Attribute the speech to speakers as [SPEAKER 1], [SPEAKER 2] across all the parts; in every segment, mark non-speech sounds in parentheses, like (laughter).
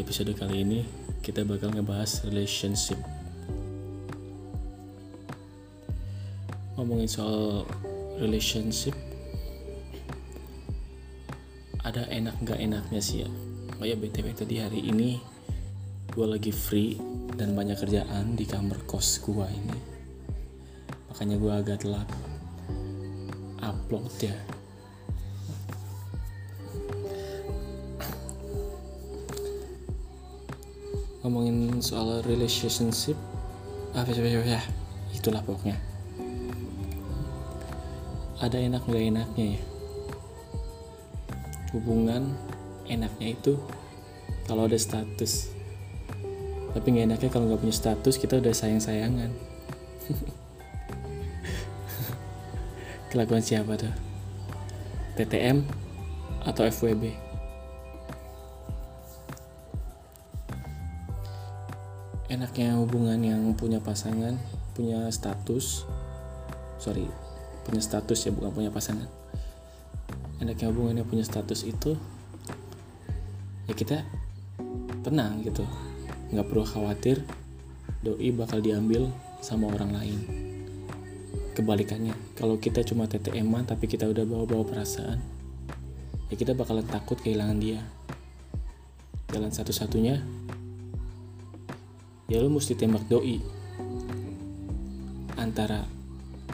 [SPEAKER 1] episode kali ini kita bakal ngebahas relationship. Ngomongin soal relationship, ada enak nggak enaknya sih ya. Oh ya btw tadi hari ini gue lagi free dan banyak kerjaan di kamar kos gue ini. Makanya gue agak telat upload ya. Ngomongin soal relationship. Ah ya, ya, ya itulah pokoknya. Ada enak nggak enaknya ya? Hubungan enaknya itu kalau ada status. Tapi nggak enaknya kalau nggak punya status kita udah sayang sayangan (laughs) kelakuan siapa tuh? TTM atau FWB enaknya hubungan yang punya pasangan punya status. Sorry punya status ya bukan punya pasangan. Enaknya hubungan yang punya status itu ya kita tenang gitu. Nggak perlu khawatir doi bakal diambil sama orang lain. Kebalikannya kalau kita cuma ttm tapi kita udah bawa-bawa perasaan ya kita bakalan takut kehilangan dia. Jalan satu-satunya ya lo mesti tembak doi. Antara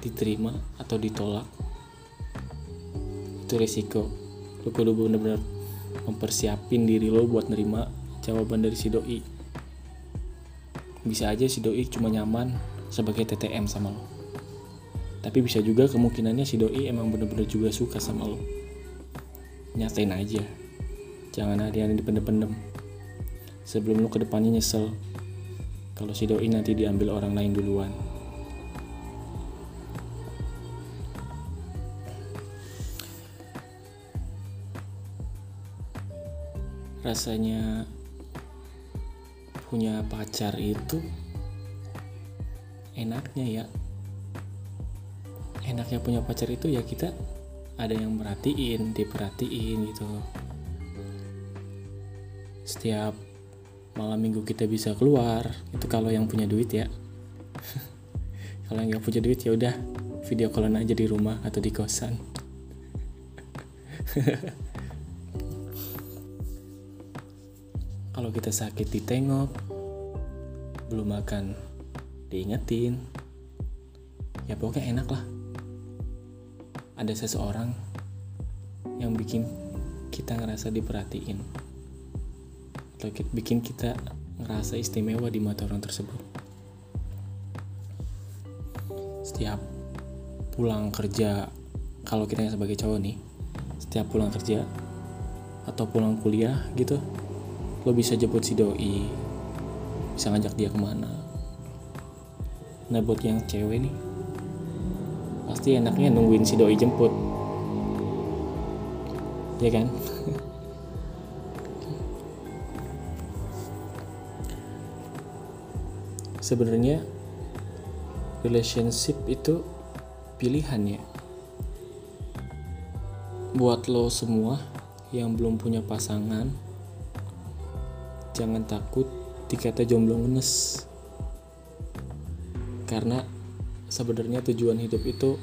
[SPEAKER 1] diterima atau ditolak itu resiko. Lo kudu bener-bener mempersiapin diri lo buat nerima jawaban dari si doi. Bisa aja si doi cuma nyaman sebagai TTM sama lo tapi bisa juga kemungkinannya si doi emang bener-bener juga suka sama lo nyatain aja. Jangan ada yang dipendem-pendem. Sebelum lo ke depannya nyesel kalau si doi nanti diambil orang lain duluan. Rasanya punya pacar itu enaknya ya. Enaknya punya pacar itu ya kita ada yang merhatiin, diperhatiin gitu. Setiap malam minggu kita bisa keluar itu kalau yang punya duit ya. (laughs) Kalau yang nggak punya duit ya udah video callan aja di rumah atau di kosan. (laughs) Kalau kita sakit ditengok belum makan diingetin ya pokoknya enak lah. Ada seseorang yang bikin kita ngerasa diperhatiin bikin kita ngerasa istimewa di mata orang tersebut. Setiap pulang kerja, kalau kita sebagai cowok nih, setiap pulang kerja atau pulang kuliah gitu, lo bisa jemput si doi, bisa ngajak dia ke mana. Nah buat yang cewek nih, pasti enaknya nungguin si doi jemput, ya kan? (laughs) sebenarnya relationship itu pilihan ya. Buat lo semua yang belum punya pasangan jangan takut dikata jomblo ngenes. Karena sebenarnya tujuan hidup itu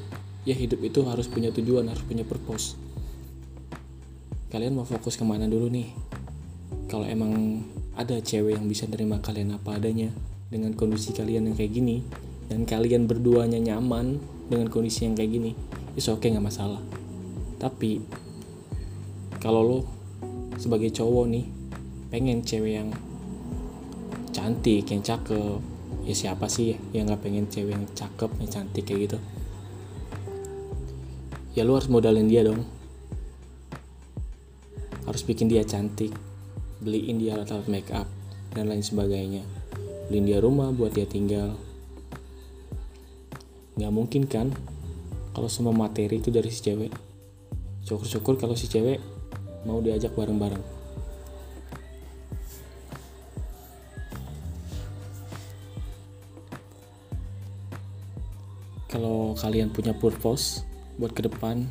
[SPEAKER 1] ya hidup itu harus punya tujuan harus punya purpose. Kalian mau fokus ke mana dulu nih? Kalau emang ada cewek yang bisa nerima kalian apa adanya dengan kondisi kalian yang kayak gini dan kalian berduanya nyaman dengan kondisi yang kayak gini itu oke okay, nggak masalah. Tapi kalau lo sebagai cowok nih pengen cewek yang cantik yang cakep ya siapa sih yang nggak pengen cewek yang cakep yang cantik kayak gitu? Ya lo harus modalin dia dong. Harus bikin dia cantik beliin dia alat-alat make up dan lain sebagainya beliin dia rumah buat dia tinggal. Nggak mungkin kan kalau semua materi itu dari si cewek. Syukur-syukur kalau si cewek mau diajak bareng-bareng. Kalau kalian punya purpose buat ke depan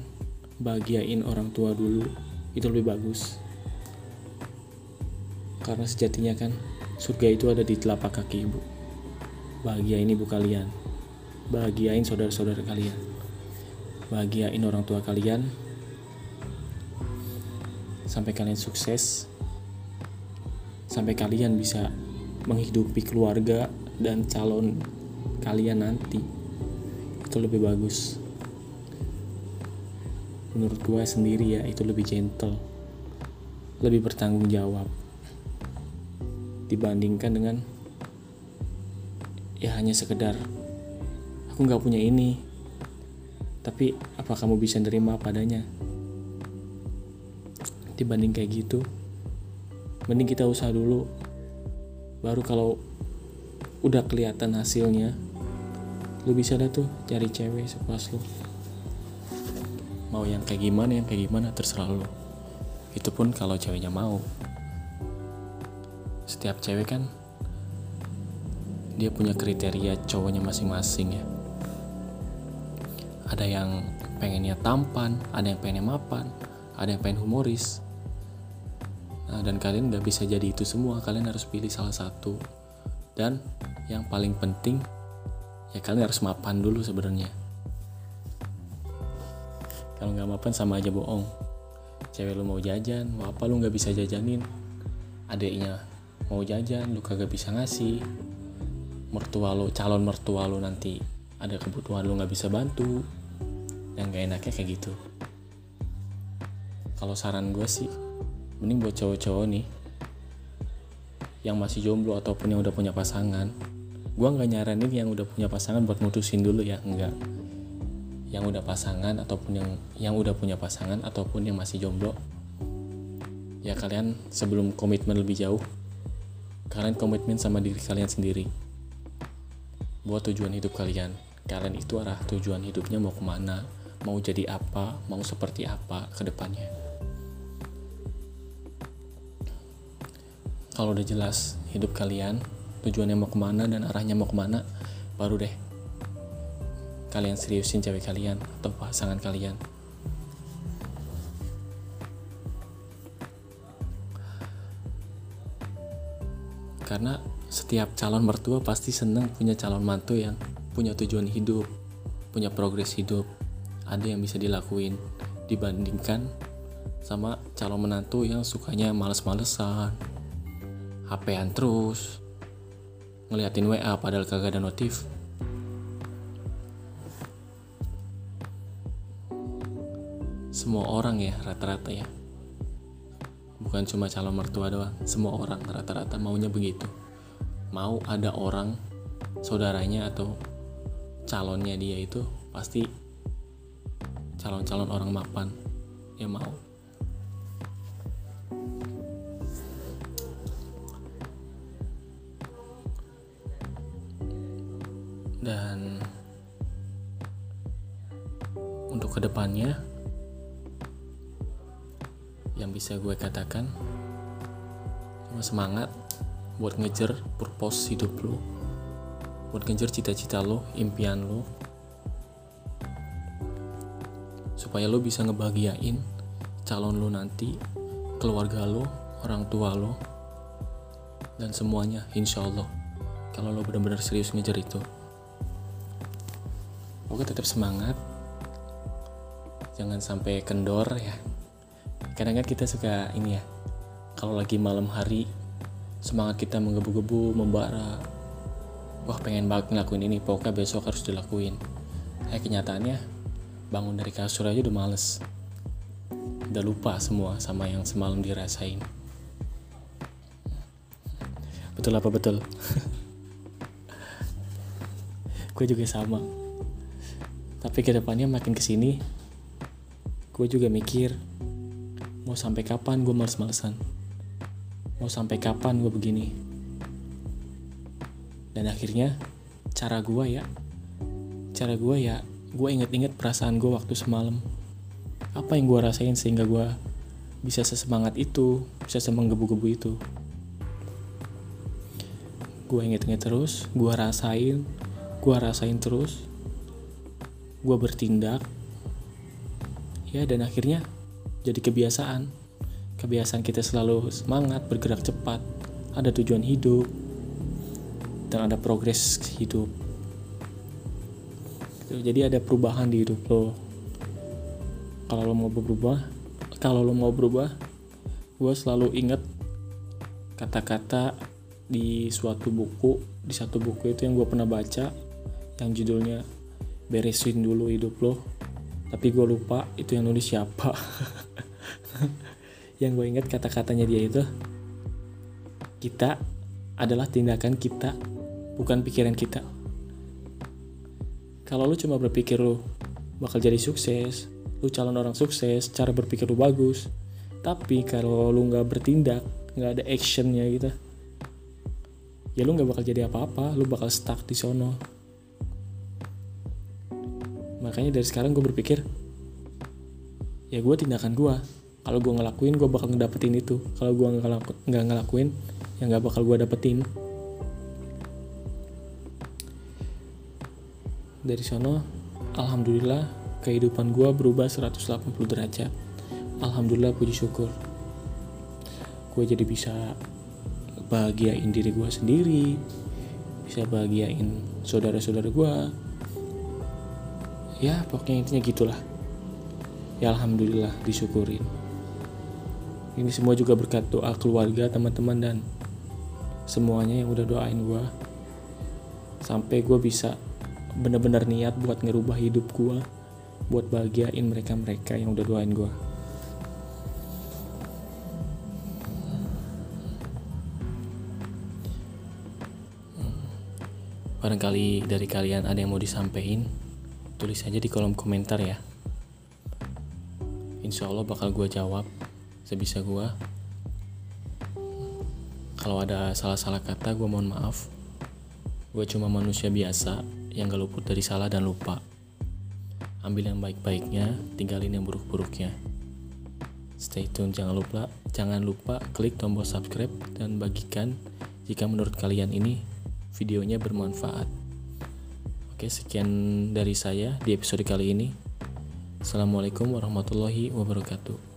[SPEAKER 1] bahagiain orang tua dulu itu lebih bagus. Karena sejatinya kan surga itu ada di telapak kaki ibu bahagiain ibu kalian. Bahagiain saudara-saudara kalian. Bahagiain orang tua kalian. Sampai kalian sukses. Sampai kalian bisa menghidupi keluarga dan calon kalian nanti. Itu lebih bagus. Menurut gue sendiri ya itu lebih gentle. Lebih bertanggung jawab dibandingkan dengan ya hanya sekedar aku nggak punya ini tapi apa kamu bisa nerima padanya? Dibanding kayak gitu mending kita usaha dulu. Baru kalau udah kelihatan hasilnya lu bisa dah tuh cari cewek sepuas lu. Mau yang kayak gimana yang kayak gimana terserah lu. Itu pun kalau ceweknya mau setiap cewek kan dia punya kriteria cowoknya masing-masing ya ada yang pengennya tampan ada yang pengennya mapan ada yang pengen humoris Nah, dan kalian nggak bisa jadi itu semua, kalian harus pilih salah satu. Dan yang paling penting, ya kalian harus mapan dulu sebenarnya. Kalau nggak mapan sama aja bohong. Cewek lu mau jajan, mau apa lu nggak bisa jajanin. Adiknya mau jajan, lu kagak bisa ngasih. Mertua lu, calon mertua lu nanti ada kebutuhan lu nggak bisa bantu. Dan gak enaknya kayak gitu. Kalau saran gue sih, mending buat cowok-cowok nih yang masih jomblo ataupun yang udah punya pasangan gue nggak nyaranin yang udah punya pasangan buat mutusin dulu ya enggak yang udah pasangan ataupun yang yang udah punya pasangan ataupun yang masih jomblo ya kalian sebelum komitmen lebih jauh kalian komitmen sama diri kalian sendiri. Buat tujuan hidup kalian. Kalian itu arah tujuan hidupnya mau ke mana mau jadi apa mau seperti apa ke depannya. Kalau udah jelas hidup kalian tujuannya mau ke mana dan arahnya mau ke mana baru deh kalian seriusin cewek kalian atau pasangan kalian karena setiap calon mertua pasti seneng punya calon mantu yang punya tujuan hidup punya progres hidup. Ada yang bisa dilakuin dibandingkan sama calon menantu yang sukanya males-malesan HP-an terus ngeliatin WA padahal kagak ada notif. Semua orang ya rata-rata ya bukan cuma calon mertua doang semua orang rata-rata maunya begitu. Mau ada orang saudaranya atau calonnya dia itu pasti calon-calon orang mapan yang mau. Dan untuk ke depannya bisa gue katakan. Cuma semangat buat ngejar purpose hidup lo buat ngejar cita-cita lo impian lo supaya lo bisa ngebahagiain calon lo nanti keluarga lo orang tua lo dan semuanya insya Allah. Kalau lo benar-benar serius ngejar itu. Oke tetap semangat. Jangan sampai kendor ya kadang kan kita suka ini ya kalau lagi malam hari semangat kita menggebu-gebu membara wah pengen banget ngelakuin ini pokoknya besok harus dilakuin. Kayak kenyataannya bangun dari kasur aja udah males. Udah lupa semua sama yang semalam dirasain. Betul apa betul? (laughs) Gue juga sama. Tapi ke depannya makin ke sini gue juga mikir mau sampai kapan gue males-malesan? Mau sampai kapan gue begini? Dan akhirnya cara gue ya cara gue ya gue inget-inget perasaan gue waktu semalam. Apa yang gue rasain sehingga gue bisa sesemangat itu bisa semenggebu-gebu itu? Gue inget-inget terus gue rasain gue rasain terus. Gue bertindak. Ya dan akhirnya jadi kebiasaan. Kebiasaan kita selalu semangat bergerak cepat ada tujuan hidup dan ada progres hidup. Jadi ada perubahan di hidup lo. Kalau lo mau berubah kalau lo mau berubah gue selalu inget kata-kata di suatu buku di satu buku itu yang gue pernah baca yang judulnya beresin dulu hidup lo tapi gue lupa itu yang nulis siapa. (laughs) Yang gue inget kata-katanya dia itu kita adalah tindakan kita bukan pikiran kita. Kalau lu cuma berpikir lu bakal jadi sukses lu calon orang sukses cara berpikir lu bagus tapi kalau lu nggak bertindak nggak ada actionnya gitu ya lu nggak bakal jadi apa-apa lu bakal stuck di sono makanya dari sekarang gue berpikir ya gue tindakan gue kalau gue ngelakuin gue bakal ngedapetin itu. Kalau gue nggak ngelakuin ya nggak bakal gue dapetin. Dari sono alhamdulillah kehidupan gue berubah 180 derajat. Alhamdulillah puji syukur. Gue jadi bisa bahagiain diri gue sendiri bisa bahagiain saudara-saudara gue ya pokoknya intinya gitulah. Ya alhamdulillah disyukurin. Ini semua juga berkat doa keluarga teman-teman dan semuanya yang udah doain gue sampai gue bisa bener-bener niat buat ngerubah hidup gue buat bahagiain mereka-mereka yang udah doain gue barangkali dari kalian ada yang mau disampaikan tulis aja di kolom komentar ya. Insya Allah bakal gue jawab sebisa gue kalau ada salah-salah kata gue mohon maaf. Gue cuma manusia biasa yang gak luput dari salah dan lupa. Ambil yang baik-baiknya tinggalin yang buruk-buruknya. Stay tune jangan lupa jangan lupa klik tombol subscribe dan bagikan jika menurut kalian ini videonya bermanfaat oke sekian dari saya di episode kali ini. Assalamualaikum warahmatullahi wabarakatuh